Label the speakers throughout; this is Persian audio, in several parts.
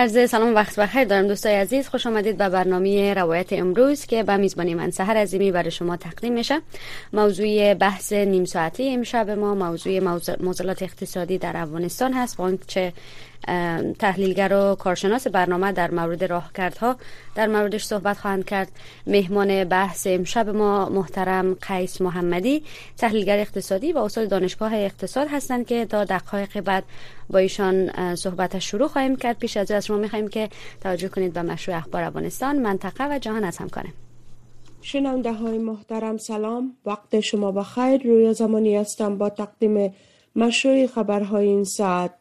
Speaker 1: عرض سلام وقت بخیر دارم دوستای عزیز. خوش آمدید به برنامه روایت امروز که به میزبانی من سهر عظیمی برای شما تقدیم میشه. موضوع بحث نیم ساعتی امشب ما موضوع موزلات اقتصادی در افغانستان هست. با چه تحلیلگر و کارشناس برنامه در مورد راهکردها در موردش صحبت خواهند کرد. مهمان بحث امشب ما محترم قیس محمدی تحلیلگر اقتصادی و استاد دانشگاه اقتصاد هستند که تا دقایق بعد با ایشان صحبتش شروع خواهیم کرد. پیش از از شما می‌خواهیم که توجه کنید به مشروع اخبار افغانستان منطقه و جهان از کنیم
Speaker 2: شنونده های محترم سلام. وقت شما بخیر. روی زمانی هستم با تقدیم مشروع خبرهای این ساعت.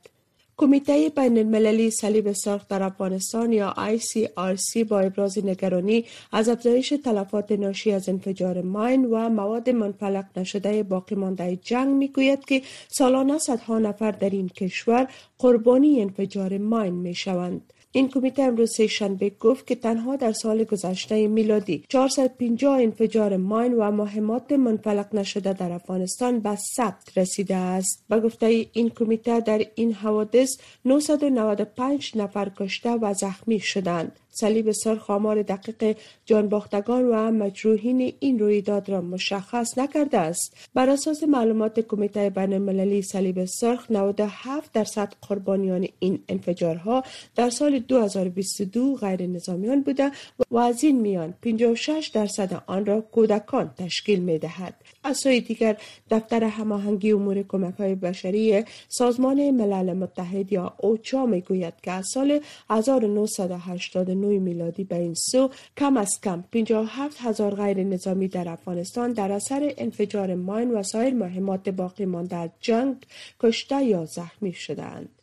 Speaker 2: کمیته بین المللی صلیب سرخ در افغانستان یا ICRC با ابراز نگرانی از افزایش تلفات ناشی از انفجار ماین و مواد منفلق نشده باقی مانده جنگ می‌گوید که سالانه صدها نفر در این کشور قربانی انفجار ماین می شوند. این کمیته امروز شنبه گفت که تنها در سال گذشته میلادی 450 انفجار ماین و مهمات منفلق نشده در افغانستان به ثبت رسیده است. به گفته این کمیته در این حوادث 995 نفر کشته و زخمی شدند. صلیب سرخ آمار دقیق جانباختگان و مجروحین این رویداد را مشخص نکرده است. بر اساس معلومات کمیته بین المللی صلیب سرخ 97 درصد قربانیان این انفجارها در سال 2022 غیر نظامیان بوده و از این میان 56 درصد آن را کودکان تشکیل می دهد از سوی دیگر دفتر هماهنگی امور کمک های بشری سازمان ملل متحد یا اوچا می گوید که از سال 1989 میلادی به این سو کم از کم 57 هزار غیر نظامی در افغانستان در اثر انفجار ماین و سایر مهمات باقی مانده جنگ کشته یا زخمی شدند.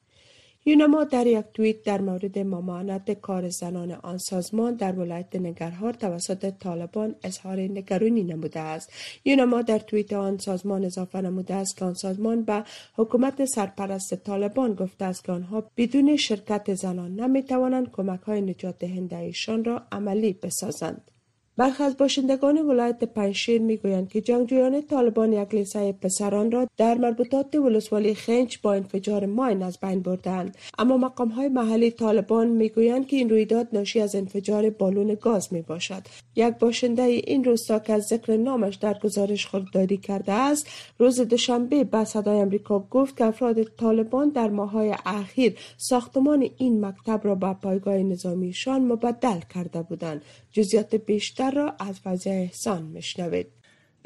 Speaker 2: یونما در یک توییت در مورد ممانعت کار زنان آن سازمان در ولایت نگرهار توسط طالبان اظهار نگرانی نموده است. یونما در توییت آن سازمان اضافه نموده است که آن سازمان به حکومت سرپرست طالبان گفته است که آنها بدون شرکت زنان نمی توانند کمک های نجات دهنده ایشان را عملی بسازند. برخی از باشندگان ولایت پنشیر می‌گویند که جنگجویان طالبان یک لیسه پسران را در مربوطات ولسوالی خنج با انفجار ماین از بین بردند. اما مقام های محلی طالبان می‌گویند که این رویداد ناشی از انفجار بالون گاز می باشد یک باشنده این روستا که از ذکر نامش در گزارش خودداری کرده است روز دوشنبه به صدای امریکا گفت که افراد طالبان در ماههای اخیر ساختمان این مکتب را به پایگاه نظامیشان مبدل کرده بودند. جزیات بیشتر را از وضع احسان مشنوید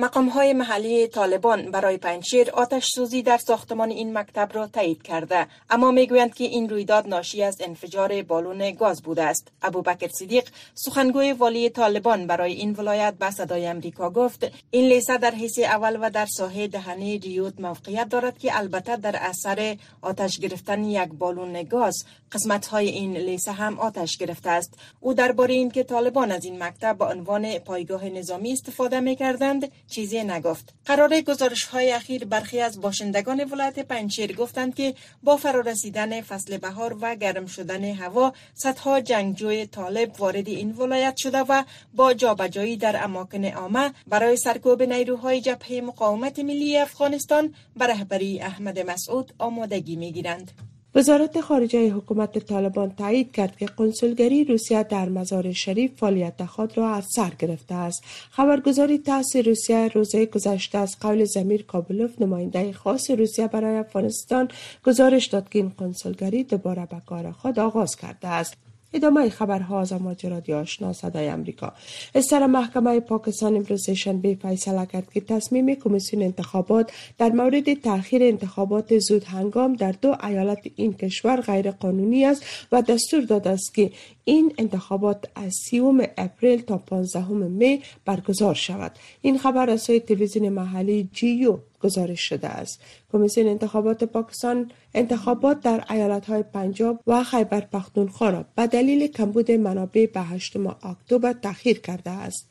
Speaker 3: مقام های محلی طالبان برای پنشیر آتش سوزی در ساختمان این مکتب را تایید کرده. اما می‌گویند که این رویداد ناشی از انفجار بالون گاز بوده است. ابوبکر صدیق سخنگوی والی طالبان برای این ولایت به صدای امریکا گفت این لیسه در حیث اول و در ساحه دهنه ریوت موقعیت دارد که البته در اثر آتش گرفتن یک بالون گاز قسمت های این لیسه هم آتش گرفته است. او درباره اینکه طالبان از این مکتب به عنوان پایگاه نظامی استفاده می کردند چیزی نگفت. قرار گزارش های اخیر برخی از باشندگان ولایت پنچیر گفتند که با فرارسیدن فصل بهار و گرم شدن هوا صدها جنگجوی طالب وارد این ولایت شده و با جابجایی در اماکن عامه برای سرکوب نیروهای جبهه مقاومت ملی افغانستان به رهبری احمد مسعود آمادگی می‌گیرند.
Speaker 2: وزارت خارجه حکومت طالبان تایید کرد که قنسولگری روسیه در مزار شریف فعالیت خود را از سر گرفته است. خبرگزاری تاس روسیه روزه گذشته از قول زمیر کابلوف نماینده خاص روسیه برای افغانستان گزارش داد که این قنسولگری دوباره به کار خود آغاز کرده است. ادامه خبرها از امواج رادیو آشنا صدای امریکا ستره محکمه پاکستان امروز شنبه فیصله کرد که تصمیم کمیسیون انتخابات در مورد تاخیر انتخابات زود هنگام در دو ایالت این کشور غیر قانونی است و دستور داده است که این انتخابات از سیوم اپریل تا 15 می برگزار شود. این خبر از سوی تلویزیون محلی جیو گزارش شده است. کمیسیون انتخابات پاکستان انتخابات در ایالت های پنجاب و خیبر پختونخوا را به دلیل کمبود منابع به 8 اکتبر تاخیر کرده است.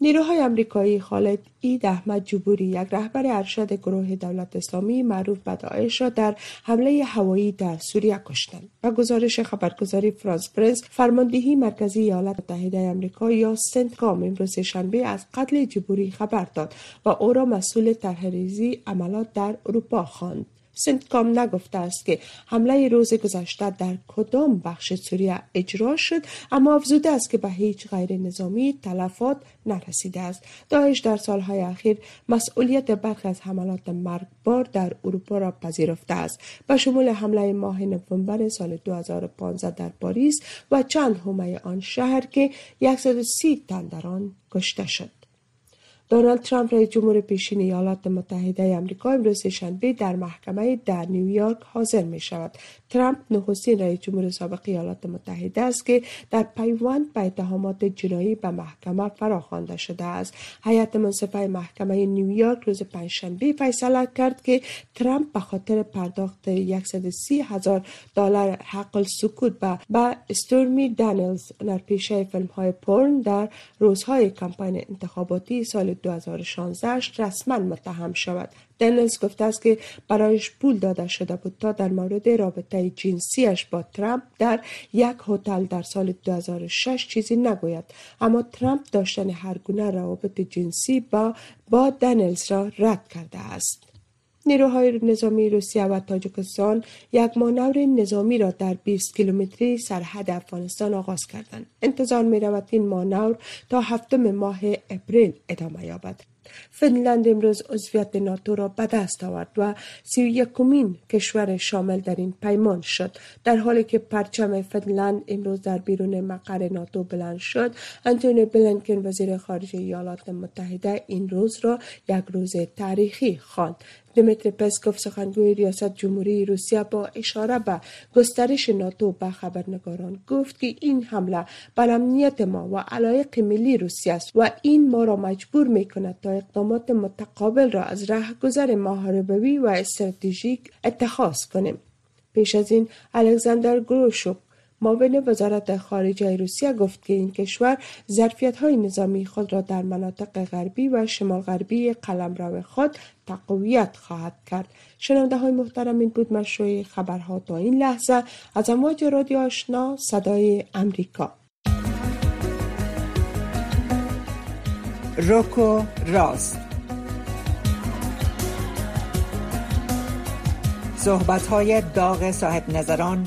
Speaker 2: نیروهای امریکایی خالد اید احمد جبوری یک رهبر ارشد گروه دولت اسلامی معروف به داعش را در حمله هوایی در سوریه کشتند. و گزارش خبرگزاری فرانس پرنس فرماندهی مرکزی ایالات متحده آمریکا یا سنتکام امروز شنبه از قتل جبوری خبر داد و او را مسئول طرحریزی عملات در اروپا خواند. سنتکام نگفته است که حمله روز گذشته در کدام بخش سوریه اجرا شد اما افزوده است که به هیچ غیر نظامی تلفات نرسیده است. داعش در سالهای اخیر مسئولیت برخی از حملات مرگبار در اروپا را پذیرفته است. به شمول حمله ماه نوامبر سال 2015 در پاریس و چند حومه آن شهر که 130 تن در آن کشته شد. دونالد ترامپ رئیس جمهور پیشین ایالات متحده آمریکا امروز شنبه در محکمه در نیویورک حاضر می شود ترامپ نخستین رئیس جمهور سابق ایالات متحده است که در پیوند به اتهامات جنایی به محکمه فراخوانده شده است. هیئت منصفه محکمه نیویورک روز پنجشنبه فیصله کرد که ترامپ به خاطر پرداخت 130 هزار دلار حق سکوت به استورمی دانیلز نرپیشه فیلم های پرن در روزهای کمپین انتخاباتی سال 2016 رسما متهم شود. دنلز گفته است که برایش پول داده شده بود تا در مورد رابطه جنسیش با ترامپ در یک هتل در سال 2006 چیزی نگوید. اما ترامپ داشتن هر گونه روابط جنسی با با دنلز را رد کرده است. نیروهای نظامی روسیه و تاجیکستان یک مانور نظامی را در 20 کیلومتری سرحد افغانستان آغاز کردند. انتظار می رود این مانور تا هفتم ماه اپریل ادامه یابد. فنلند امروز عضویت ناتو را به دست آورد و سی یکمین کشور شامل در این پیمان شد در حالی که پرچم فنلند امروز در بیرون مقر ناتو بلند شد انتونی بلنکن وزیر خارجه ایالات متحده این روز را یک روز تاریخی خواند دمیتر پسکوف سخنگوی ریاست جمهوری روسیه با اشاره به گسترش ناتو به خبرنگاران گفت که این حمله بر امنیت ما و علایق ملی روسیه است و این ما را مجبور می کند تا اقدامات متقابل را از گذر محاربوی و استراتژیک اتخاذ کنیم. پیش از این الکساندر گروشوک معاون وزارت خارجه روسیه گفت که این کشور ظرفیت های نظامی خود را در مناطق غربی و شمال غربی قلمرو خود تقویت خواهد کرد. شنونده های محترم این بود مشروع خبرها تا این لحظه. از امواج رادیو آشنا صدای امریکا.
Speaker 4: روکو راست. صحبت های داغ صاحب نظران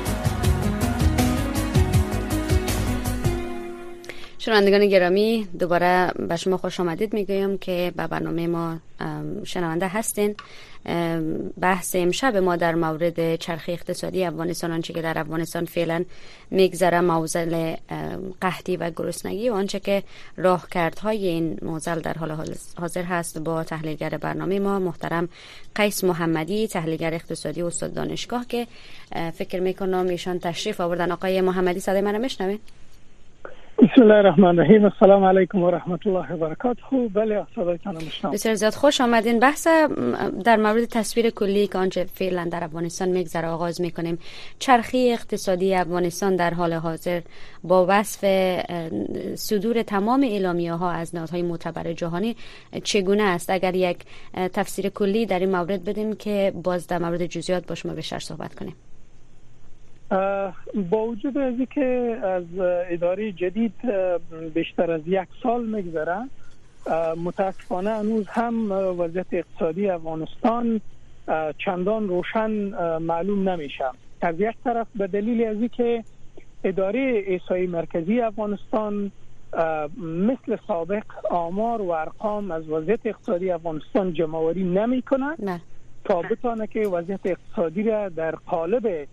Speaker 1: شنوندگان گرامی دوباره به شما خوش آمدید می‌گویم که به برنامه ما شنونده هستین. بحث امشب ما در مورد چرخی اقتصادی افغانستان آنچه که در افغانستان فعلا میگذره موزل قحطی و گرسنگی و آنچه که راهکردهای این موزل در حال حاضر هست با تحلیلگر برنامه ما محترم قیس محمدی تحلیلگر اقتصادی استاد دانشگاه که فکر می‌کنم ایشان تشریف آوردن. آقای محمدی صدای من میشنوید؟
Speaker 5: بسم الله الرحمن الرحیم السلام علیکم و رحمت الله و برکاته بله
Speaker 1: بسیار زیاد خوش آمدین. بحث در مورد تصویر کلی که آنچه فعلا در افغانستان میگذره آغاز می‌کنیم. چرخی اقتصادی افغانستان در حال حاضر با وصف صدور تمام اعلامیه ها از نهادهای معتبر جهانی چگونه است؟ اگر یک تفسیر کلی در این مورد بدیم که باز در مورد جزئیات با شما بیشتر صحبت کنیم.
Speaker 5: با وجود از که از اداره جدید بیشتر از یک سال میگذره متاسفانه هنوز هم وضعیت اقتصادی افغانستان چندان روشن معلوم نمیشه. از یک طرف به دلیل از که اداره ایسای مرکزی افغانستان مثل سابق آمار و ارقام از وضعیت اقتصادی افغانستان جمعوری نمی کنه تا بتانه که وضعیت اقتصادی را در قالب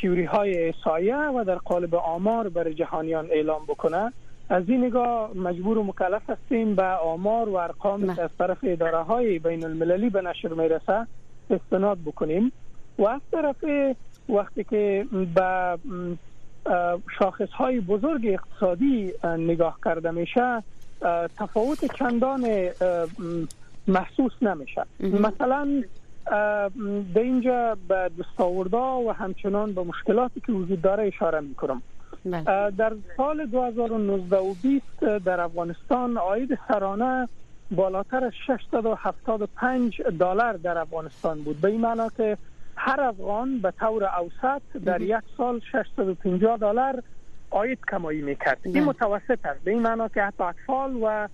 Speaker 5: تیوری های سایه و در قالب آمار بر جهانیان اعلام بکنه. از این نگاه مجبور و مکلف هستیم به آمار و ارقام از طرف اداره های بین المللی به نشر می‌رسه استناد بکنیم. و از طرف وقتی که به شاخص های بزرگ اقتصادی نگاه کرده میشه تفاوت چندان محسوس نمیشه. مثلا در اینجا به دستاوردا و همچنان به مشکلاتی که وجود داره اشاره می‌کنم. بله. در سال 2019 و 20 در افغانستان آید سرانه بالاتر از 675 دلار در افغانستان بود. به این معنا که هر افغان به طور اوسط در یک سال 650 دلار آید کمایی می‌کرد. این متوسط است. به این معنا که حتی اطفال و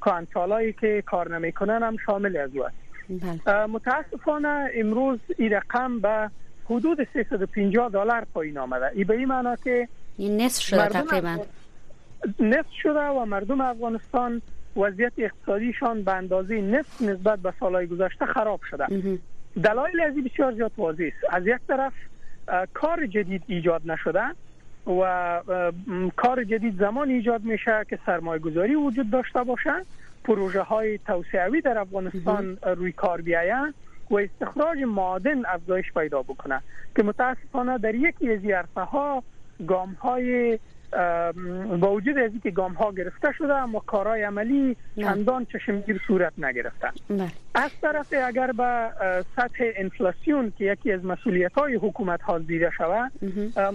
Speaker 5: کانچالایی که کار نمی‌کنن هم شامل از او است. بله. متاسفانه امروز این رقم به حدود 350 دلار پایین آمده. ای به این معنا که
Speaker 1: این نصف شده تقریبا.
Speaker 5: نصف شده و مردم افغانستان وضعیت اقتصادیشان به اندازه نصف نسبت به سالهای گذشته خراب شده. دلایل از بسیار زیاد واضح است. از یک طرف کار جدید ایجاد نشده و کار جدید زمان ایجاد میشه که سرمایه گذاری وجود داشته باشه. پروژه های توسعوی در افغانستان روی کار بیاید و استخراج معادن افزایش پیدا بکنه که متاسفانه در یکی از عرصه ها گام های با وجود از اینکه گام ها گرفته شده اما کارهای عملی چندان چشمگیر صورت نگرفتن از طرف اگر به سطح انفلاسیون که یکی از مسئولیت های حکومت ها دیده شود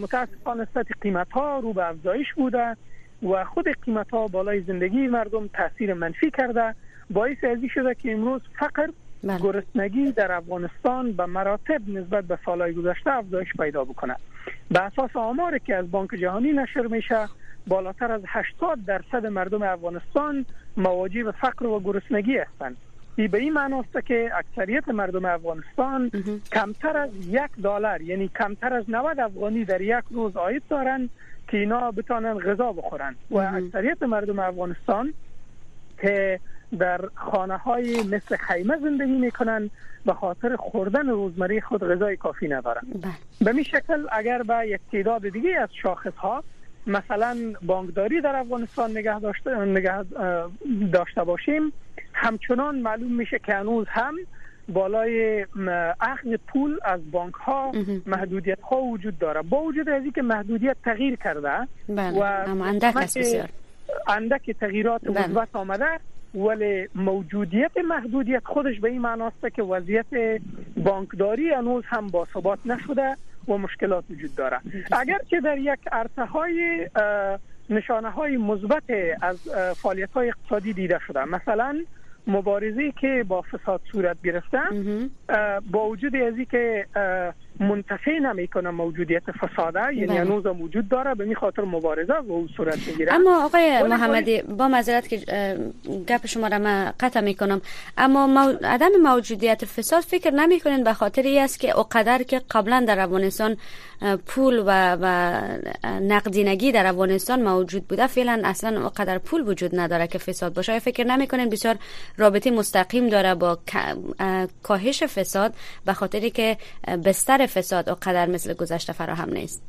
Speaker 5: متاسفانه سطح قیمت ها رو به افزایش بوده. و خود قیمت ها بالای زندگی مردم تاثیر منفی کرده. باعث ازی شده که امروز فقر بله. گرسنگی در افغانستان به مراتب نسبت به سالهای گذشته افزایش پیدا بکنه به اساس آماری که از بانک جهانی نشر میشه بالاتر از 80 درصد مردم افغانستان مواجه به فقر و گرسنگی هستند. ای به این معنی است که اکثریت مردم افغانستان کمتر از یک دلار یعنی کمتر از 90 افغانی در یک روز آید دارند. که اینا بتانن غذا بخورن. و اکثریت مردم افغانستان که در خانه های مثل خیمه زندگی می‌کنن به خاطر خوردن روزمره خود غذای کافی ندارن. بله. به می شکل اگر به یک تعداد دیگه از شاخص ها مثلا بانکداری در افغانستان نگه داشته, نگه داشته باشیم همچنان معلوم میشه که هنوز هم بالای اخذ پول از بانک ها محدودیت ها وجود داره با وجود از که محدودیت تغییر کرده
Speaker 1: بله. و اما اندک بسیار
Speaker 5: اندک تغییرات بله. مثبت آمده ولی موجودیت محدودیت خودش به این معناست که وضعیت بانکداری هنوز هم با ثبات نشده و مشکلات وجود داره اگر که در یک عرصه های نشانه های مثبت از فعالیت های اقتصادی دیده شده مثلا مبارزه که با فساد صورت گرفتن با وجود از که منتفع نمی‌کنه موجودیت فساده یعنی بله. هنوز موجود داره به این خاطر مبارزه و اون صورت می‌گیره
Speaker 1: اما آقای محمدی با معذرت که گپ شما را من قطع می‌کنم اما عدم موجودیت فساد فکر نمی‌کنین به خاطر ای است که اوقدر که قبلا در افغانستان پول و, و نقدینگی در افغانستان موجود بوده فعلا اصلا اوقدر پول وجود نداره که فساد باشه. فکر نمی‌کنین بسیار رابطه مستقیم داره با کاهش فساد به خاطری که بستر فساد و قدر مثل گذشته فراهم نیست.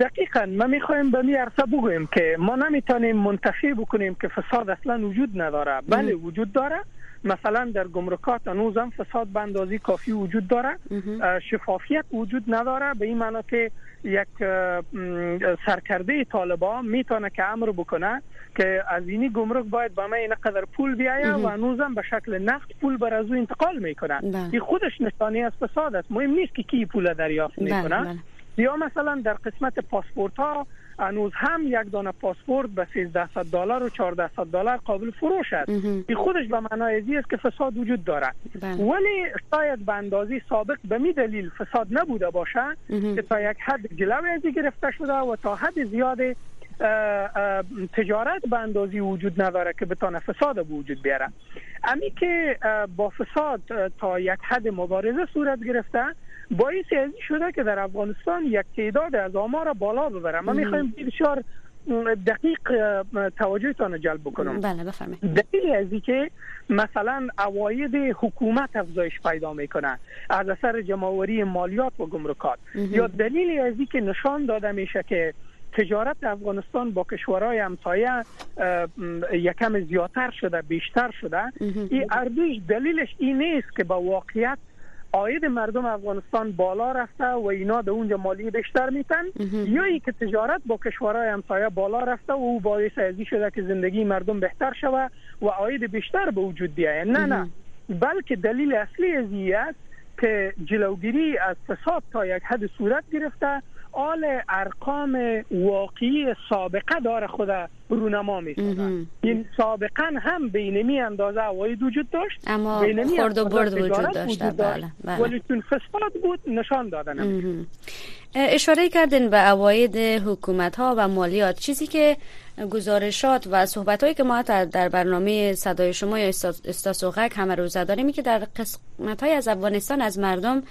Speaker 5: دقیقا ما می‌خوایم به می عرصه بگویم که ما نمی‌تونیم منتفی بکنیم که فساد اصلا وجود نداره. بله وجود داره. مثلا در گمرکات هنوزم فساد به اندازی کافی وجود داره. شفافیت وجود نداره. به این معنی که یک سرکرده طالبان می‌تونه که امر بکنه که از اینی گمرک باید با من این قدر پول بیایه و هنوزم به شکل نقد پول بر از او انتقال می‌کنه بله. این خودش نشانه از فساد است مهم نیست که کی پول دریافت بله، می‌کنه بله. یا مثلا در قسمت پاسپورت ها هنوز هم یک دانه پاسپورت به 1300 دلار و 1400 دلار قابل فروش است. این خودش به معنای است که فساد وجود دارد. ولی شاید به اندازه سابق به می دلیل فساد نبوده باشه که تا یک حد جلوی ازی گرفته شده و تا حد زیاد تجارت به اندازی وجود نداره که بتانه فساد به وجود بیاره. امی که با فساد تا یک حد مبارزه صورت گرفته باعث ازی شده که در افغانستان یک تعداد از آمار بالا ببره ما می‌خوایم بسیار دقیق توجهتان جلب بکنم.
Speaker 1: بله بفرمایید.
Speaker 5: دلیل ازی که مثلا اواید حکومت افزایش پیدا می‌کنه از اثر جمعوری مالیات و گمرکات. یا دلیل ازی که نشان داده میشه که تجارت افغانستان با کشورهای همسایه یکم زیادتر شده بیشتر شده این اردوش دلیلش این نیست که با واقعیت آید مردم افغانستان بالا رفته و اینا در اونجا مالی بیشتر میتن یا ای که تجارت با کشورهای همسایه بالا رفته و او باعث ازی شده که زندگی مردم بهتر شوه و آید بیشتر به وجود بیاید نه نه. بلکه دلیل اصلی از است که جلوگیری از فساد تا یک حد صورت گرفته آل ارقام واقعی سابقه داره خود رونما می‌کنه این سابقا هم بینمی اندازه عواید وجود داشت
Speaker 1: اما خورد و برد وجود داشت. بله,
Speaker 5: بله. ولی چون فساد بود نشان دادن
Speaker 1: اشاره کردین به عواید حکومت ها و مالیات. چیزی که گزارشات و صحبت هایی که ما در برنامه صدای شما یا استاسوغک همه روزه داریم که در قسمت های از افغانستان از مردم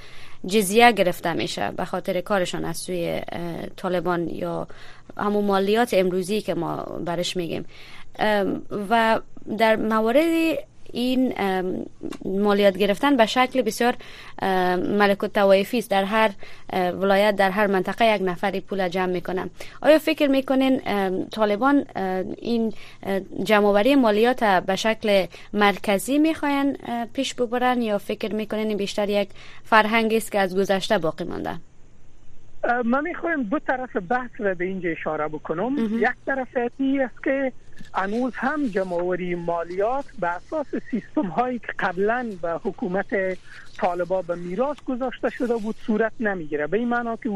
Speaker 1: جزیه گرفته میشه به خاطر کارشان از سوی طالبان یا همون مالیات امروزی که ما برش میگیم. و در موارد این مالیات گرفتن به شکل بسیار ملک توایفی است. در هر ولایت در هر منطقه یک نفری پول جمع می‌کنن. آیا فکر می‌کنین طالبان این جمعوری مالیات به شکل مرکزی می‌خواین پیش ببرن یا فکر می‌کنین بیشتر یک فرهنگی است که از گذشته باقی مانده؟
Speaker 5: من می‌خوایم دو طرف بحث را به اینجا اشاره بکنم. یک طرف است که هنوز هم جمعوری مالیات به اساس سیستم هایی که قبلا به حکومت طالبا به میراث گذاشته شده بود صورت نمی‌گیره. به این معنا که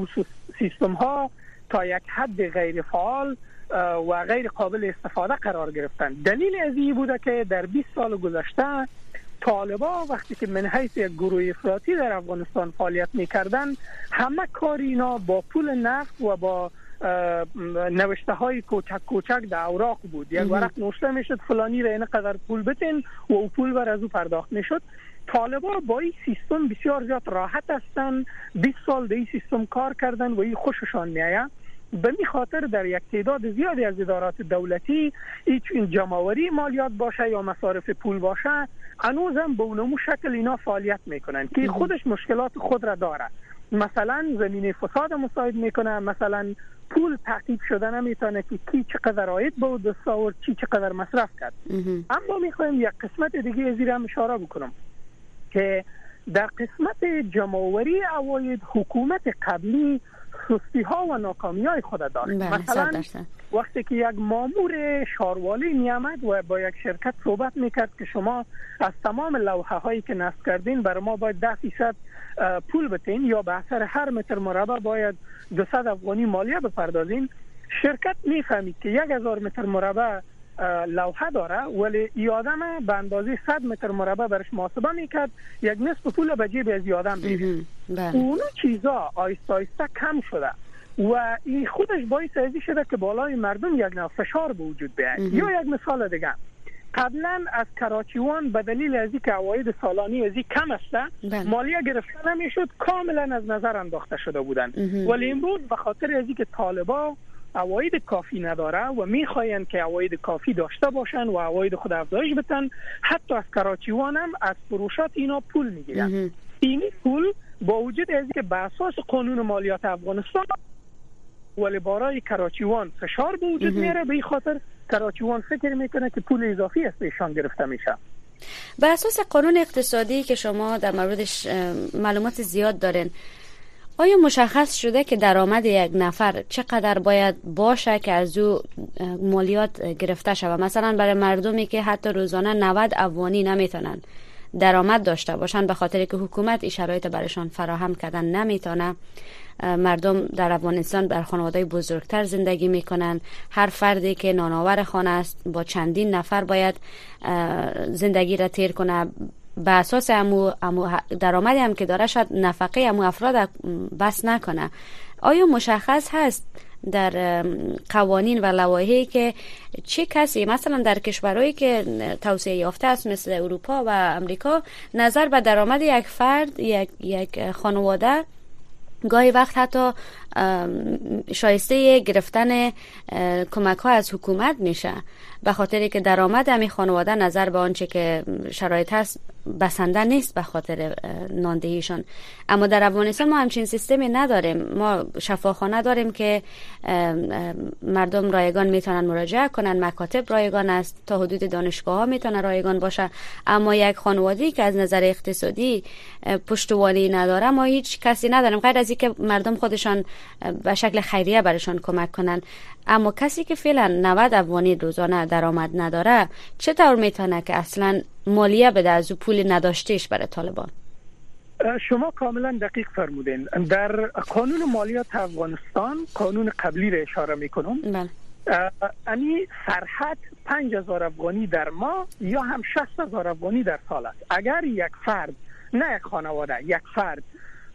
Speaker 5: سیستم ها تا یک حد غیر فعال و غیر قابل استفاده قرار گرفتن دلیل از این بوده که در 20 سال گذشته طالبا وقتی که من حیث یک گروه افراطی در افغانستان فعالیت می‌کردن همه کار اینا با پول نفت و با نوشته های کوچک کوچک در اوراق بود. یک ورق نوشته می‌شد فلانی را اینقدر پول بتین و او پول بر از او پرداخت می‌شد. طالبا با این سیستم بسیار زیاد راحت هستند 20 سال در این سیستم کار کردن و این خوششان میآید. به می خاطر در یک تعداد زیادی از ادارات دولتی هیچ این جمعوری مالیات باشه یا مصارف پول باشه هنوز هم به اونمو شکل اینا فعالیت می‌کنن که خودش مشکلات خود را داره. مثلا زمینه فساد مساعد می‌کنه مثلا پول تعقیب شده نمی‌تونه که کی چقدر آید به دست آورد چی چقدر مصرف کرد. اما می‌خوایم یک قسمت دیگه از هم اشاره بکنم که در قسمت جمعوری اواید حکومت قبلی سستی ها و ناکامی های خود داشت.
Speaker 1: بله،
Speaker 5: مثلا وقتی که یک مامور شاروالی میامد و با یک شرکت صحبت می‌کرد که شما از تمام لوحه هایی که نصب کردین بر ما باید ده فیصد پول بتین یا به اثر هر متر مربع باید 200 افغانی مالیه بپردازین. شرکت می‌فهمید که یک هزار متر مربع لوحه داره ولی یادم به اندازه 100 متر مربع برش محاسبه می‌کرد یک نصف پول به جیب از یادم میره
Speaker 1: بله.
Speaker 5: اون چیزا آیستا آیستا کم شده و این خودش باعث ازی شده که بالای مردم یک نوع فشار به وجود بیاد. یا یک مثال دیگه. قبلا از کراچیوان به دلیل از که عواید سالانی ازی کم است بله. مالیه گرفته نمی‌شد کاملا از نظر انداخته شده بودند ولی امروز به خاطر از که طالبا عواید کافی نداره و می‌خواین که عواید کافی داشته باشن و عواید خود افزایش بتن حتی از کراچیوان هم از فروشات اینا پول می‌گیرن. این پول با وجود از که به اساس قانون مالیات افغانستان ولی برای کراچیوان فشار به وجود میاره به این خاطر کراچیوان فکر می‌کنه که پول اضافی از ایشان گرفته میشه.
Speaker 1: به اساس قانون اقتصادی که شما در موردش معلومات زیاد دارین آیا مشخص شده که درآمد یک نفر چقدر باید باشه که از او مالیات گرفته شود؟ مثلا برای مردمی که حتی روزانه 90 افغانی نمی‌تونن درآمد داشته باشند به خاطر که حکومت این شرایط برایشان فراهم کردن نمی‌تونه مردم در افغانستان بر خانواده بزرگتر زندگی می‌کنن. هر فردی که نانآور خانه است با چندین نفر باید زندگی را تیر کنه. به اساس امو, امو درآمدی هم که داره شاید نفقه امو افراد بس نکنه. آیا مشخص هست در قوانین و لوایحی که چه کسی مثلا در کشورهایی که توسعه یافته است مثل اروپا و امریکا نظر به درآمد یک فرد یک یک خانواده گاهی وقت حتی شایسته گرفتن کمک ها از حکومت میشه. به خاطر که درآمد همی خانواده نظر به آنچه که شرایط هست بسنده نیست به خاطر ناندهیشان. اما در افغانستان ما همچین سیستمی نداریم. ما شفاخانه داریم که مردم رایگان می‌تونن مراجعه کنن. مکاتب رایگان است. تا حدود دانشگاه ها می‌تونه رایگان باشه. اما یک خانوادی که از نظر اقتصادی پشتوانی نداره ما هیچ کسی نداریم. غیر از اینکه مردم خودشان به شکل خیریه برشان کمک کنن اما کسی که فعلا 90 افغانی روزانه درآمد نداره چطور می‌تونه که اصلا مالیه بده از او پول نداشتهش برای طالبان؟
Speaker 5: شما کاملا دقیق فرمودین. در قانون مالیات افغانستان قانون قبلی را اشاره می‌کنم. بله. انی سرحد 5000 افغانی در ماه یا هم 60000 افغانی در سال است. اگر یک فرد نه یک خانواده یک فرد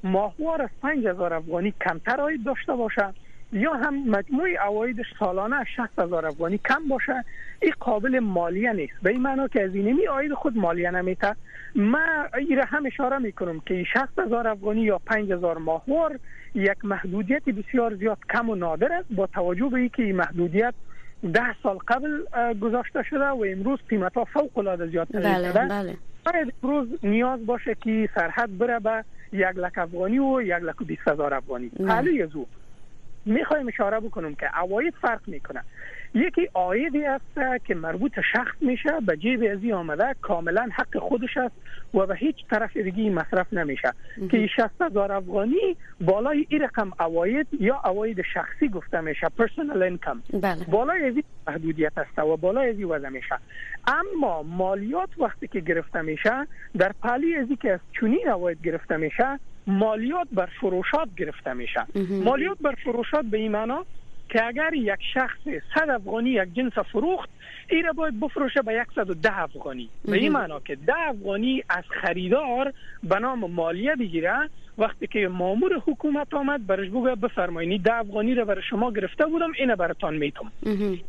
Speaker 5: ماهوار از 5000 افغانی کمتر آید داشته باشه یا هم مجموع عواید سالانه 60 هزار افغانی کم باشه این قابل مالیه نیست. به این معنا که از اینمی آید خود مالیه نمیته ما این هم اشاره می‌کنم که 60 هزار افغانی یا 5 هزار ماهوار یک محدودیت بسیار زیاد کم و نادر است. با توجه به اینکه این محدودیت ده سال قبل گذاشته شده و امروز قیمت ها فوق العاده زیاد
Speaker 1: بله،
Speaker 5: شده.
Speaker 1: بله.
Speaker 5: امروز نیاز باشه که سرحد بره به یک لک افغانی و یک لک و بیست هزار افغانی. حالی از می‌خوایم اشاره بکنم که عواید فرق می‌کنه. یکی آیدی است که مربوط شخص میشه به جیب ازی آمده کاملا حق خودش است و به هیچ طرف دیگه مصرف نمیشه. که 60 هزار افغانی بالای این رقم اواید یا اواید شخصی گفته میشه پرسونل انکم
Speaker 1: بله.
Speaker 5: بالای ازی محدودیت است و بالای ازی وضع میشه. اما مالیات وقتی که گرفته میشه در پالی ازی که از چونین اواید گرفته میشه مالیات بر فروشات گرفته میشه. مالیات بر فروشات به این معنا که اگر یک شخص 100 افغانی یک جنس فروخت این را باید بفروشه به 110 افغانی. به این معنا که 10 افغانی از خریدار به نام مالیه بگیره. وقتی که مامور حکومت آمد برش بگه بفرمایید 10 افغانی را برای شما گرفته بودم اینه براتان میتم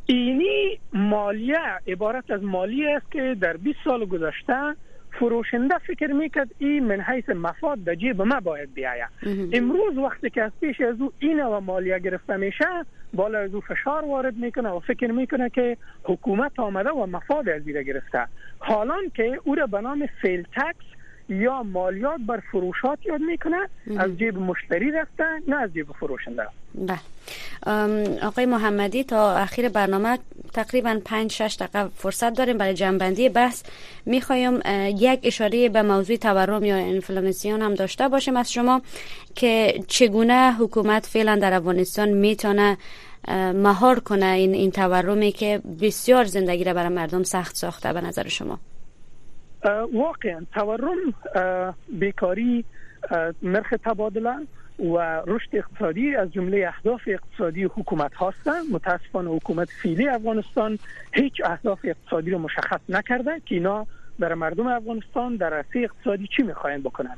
Speaker 5: اینی مالیه عبارت از مالیه است که در 20 سال گذشته فروشنده فکر می‌کرد این من حیث مفاد به جیب ما باید بیایه. امروز وقتی که از پیش از او این و مالیه گرفته میشه بالا از او فشار وارد می‌کنه و فکر می‌کنه که حکومت آمده و مفاد از گرفته. حالان که او را به نام فیل تکس یا مالیات بر فروشات یاد می‌کنه از جیب مشتری رفته نه از جیب فروشنده.
Speaker 1: بله. آقای محمدی تا اخیر برنامه تقریبا 5 6 دقیقه فرصت داریم برای جنبندی بحث. می‌خوایم یک اشاره به موضوع تورم یا انفلامسیون هم داشته باشیم از شما که چگونه حکومت فعلا در افغانستان می‌تونه مهار کنه این این تورمی که بسیار زندگی را برای مردم سخت ساخته به نظر شما؟
Speaker 5: واقعا تورم بیکاری نرخ تبادله و رشد اقتصادی از جمله اهداف اقتصادی حکومت هستند متاسفانه حکومت فیلی افغانستان هیچ اهداف اقتصادی رو مشخص نکرده که اینا برای مردم افغانستان در عرصه اقتصادی چی می‌خواین بکنن.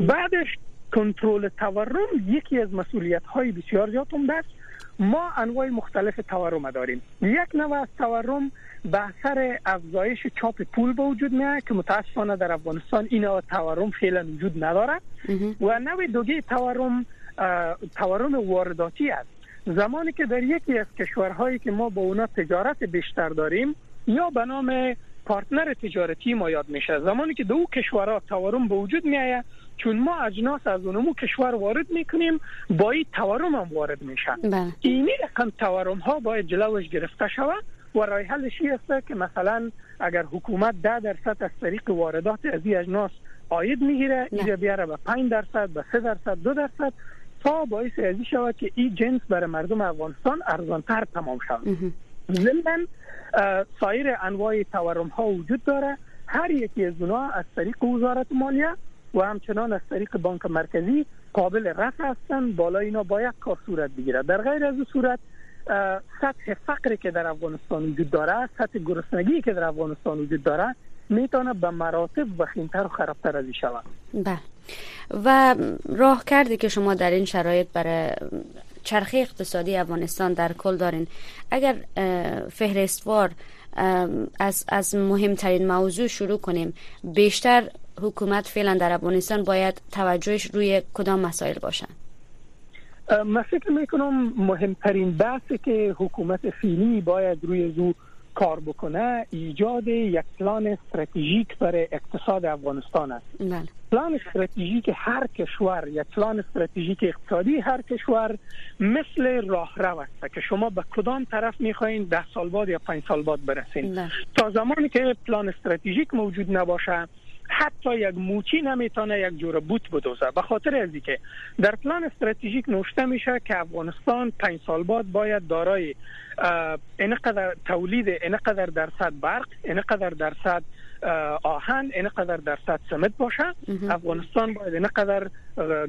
Speaker 5: بعدش کنترل تورم یکی از مسئولیت های بسیار زیاد است. ما انواع مختلف تورم داریم. یک نوع از تورم به اثر افزایش چاپ پول به وجود میاد که متاسفانه در افغانستان این نوع تورم فعلا وجود نداره و نوع دوگی تورم تورم وارداتی است. زمانی که در یکی از کشورهایی که ما با اونا تجارت بیشتر داریم یا به نام پارتنر تجارتی ما یاد میشه. زمانی که دو کشورها تورم به وجود میآید چون ما اجناس از اونمو کشور وارد می‌کنیم با این تورم هم وارد میشه
Speaker 1: بله.
Speaker 5: اینی رقم تورم ها باید جلوش گرفته شود. و راه حلش است که مثلا اگر حکومت ده درصد از طریق واردات از این اجناس آید می‌گیره اینجا بیاره به 5 درصد به 3 درصد دو درصد تا باعث ازی شود که این جنس برای مردم افغانستان ارزانتر تمام شود. ضمن سایر انواع تورم ها وجود داره. هر یکی از اونها از طریق وزارت مالیه و همچنان از طریق بانک مرکزی قابل رفع هستند بالا اینا باید کار صورت بگیره در غیر از صورت سطح فقری که در افغانستان وجود داره سطح گرسنگی که در افغانستان وجود داره می‌تونه به مراتب وخیمتر و خرابتر از شود.
Speaker 1: بله. و راه کردی که شما در این شرایط برای چرخه اقتصادی افغانستان در کل دارین. اگر فهرستوار از, از مهمترین موضوع شروع کنیم. بیشتر حکومت فعلا در افغانستان باید توجهش روی کدام مسائل باشن
Speaker 5: من فکر می‌کنم مهمترین بحثی که حکومت فیلی باید روی زو کار بکنه ایجاد یک پلان استراتژیک برای اقتصاد افغانستان است بله. پلان استراتژیک هر کشور یک پلان استراتژیک اقتصادی هر کشور مثل راهرو است که شما به کدام طرف می‌خواین ده سال بعد یا پنج سال بعد برسین بله. تا زمانی که پلان استراتژیک موجود نباشه حتی یک موچی نمی‌تونه یک جور بوت بدوزه. به خاطر از که در پلان استراتژیک نوشته میشه که افغانستان پنج سال بعد باید دارای اینقدر تولید اینقدر درصد برق اینقدر درصد آهن اینقدر درصد سمت باشه. افغانستان باید اینقدر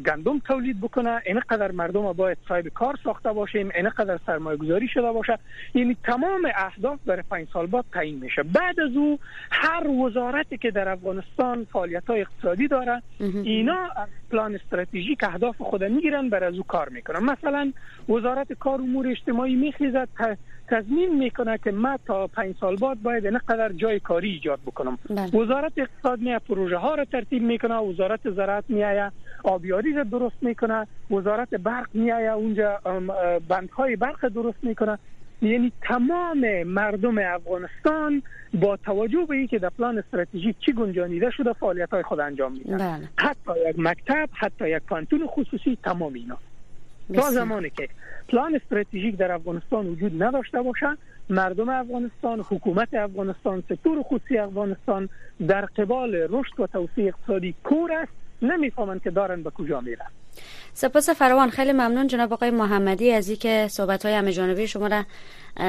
Speaker 5: گندم تولید بکنه اینقدر مردم باید صاحب کار ساخته باشیم اینقدر سرمایه گذاری شده باشه. یعنی تمام اهداف برای پنج سال بعد تعیین میشه. بعد از او هر وزارتی که در افغانستان فعالیت های اقتصادی داره اینا پلان استراتژیک اهداف خود می‌گیرن بر از او کار می‌کنن. مثلا وزارت کار امور اجتماعی میخیزد تضمین می‌کنه که ما تا پنج سال بعد باید اینقدر جای کاری ایجاد بکنم بله. وزارت اقتصاد میاد پروژه ها را ترتیب می‌کنه وزارت زراعت میایه آبیاری را درست می‌کنه وزارت برق میایه اونجا بندهای برق درست می‌کنه یعنی تمام مردم افغانستان با توجه به اینکه در پلان استراتژیک چی گنجانیده شده فعالیت های خود انجام میدن بله. حتی یک مکتب حتی یک پانتون خصوصی تمام اینا تا زمانی که پلان استراتژیک در افغانستان وجود نداشته باشه مردم افغانستان حکومت افغانستان سکتور خصوصی افغانستان در قبال رشد و توسعه اقتصادی کور است نمی‌فهمند که دارن به کجا میرن.
Speaker 1: سپاس فراوان. خیلی ممنون جناب آقای محمدی. از اینکه صحبت های همه جانبی شما را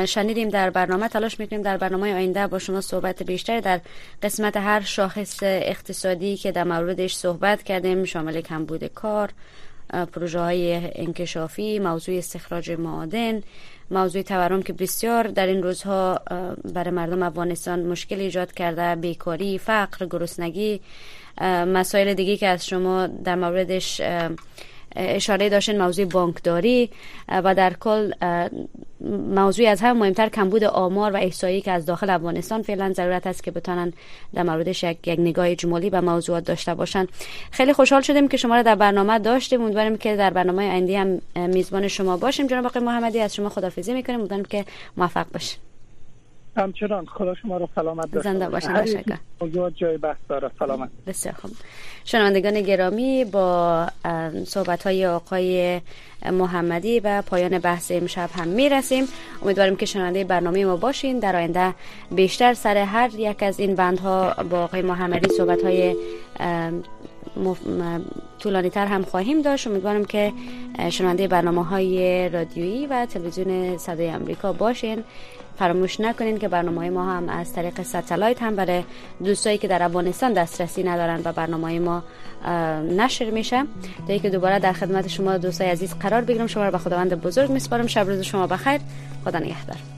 Speaker 1: شنیدیم در برنامه. تلاش می‌کنیم در برنامه آینده با شما صحبت بیشتر در قسمت هر شاخص اقتصادی که در موردش صحبت کردیم شامل کمبود کار پروژه های انکشافی موضوع استخراج معادن موضوع تورم که بسیار در این روزها برای مردم افغانستان مشکل ایجاد کرده بیکاری فقر گرسنگی مسائل دیگه که از شما در موردش اشاره داشتن موضوع بانکداری و در کل موضوعی از هم مهمتر کمبود آمار و احصایی که از داخل افغانستان فعلا ضرورت است که بتانن در موردش یک, نگاه جمالی به موضوعات داشته باشن خیلی خوشحال شدیم که شما را در برنامه داشتیم. امیدواریم که در برنامه آینده هم میزبان شما باشیم. جناب آقای محمدی از شما خدافظی می‌کنیم. امیدواریم که موفق باشیم.
Speaker 5: همچنان خدا شما رو سلامت داشته
Speaker 1: زنده باشین تشکر
Speaker 5: موضوع جای بحث داره. سلامت.
Speaker 1: بسیار خوب. شنوندگان گرامی با صحبت های آقای محمدی و پایان بحث امشب هم می‌رسیم. امیدواریم که شنونده برنامه ما باشین. در آینده بیشتر سر هر یک از این بندها با آقای محمدی صحبت های طولانی تر هم خواهیم داشت. امیدوارم که شنونده برنامه های رادیویی و تلویزیون صدای امریکا باشین. فراموش نکنین که برنامه ما هم از طریق ستلایت هم برای دوستایی که در افغانستان دسترسی ندارن و برنامه ما نشر میشه. تا که دوباره در خدمت شما دوستای عزیز قرار بگیرم. شما رو به خداوند بزرگ میسپارم. شب روز شما بخیر. خدا نگهدار.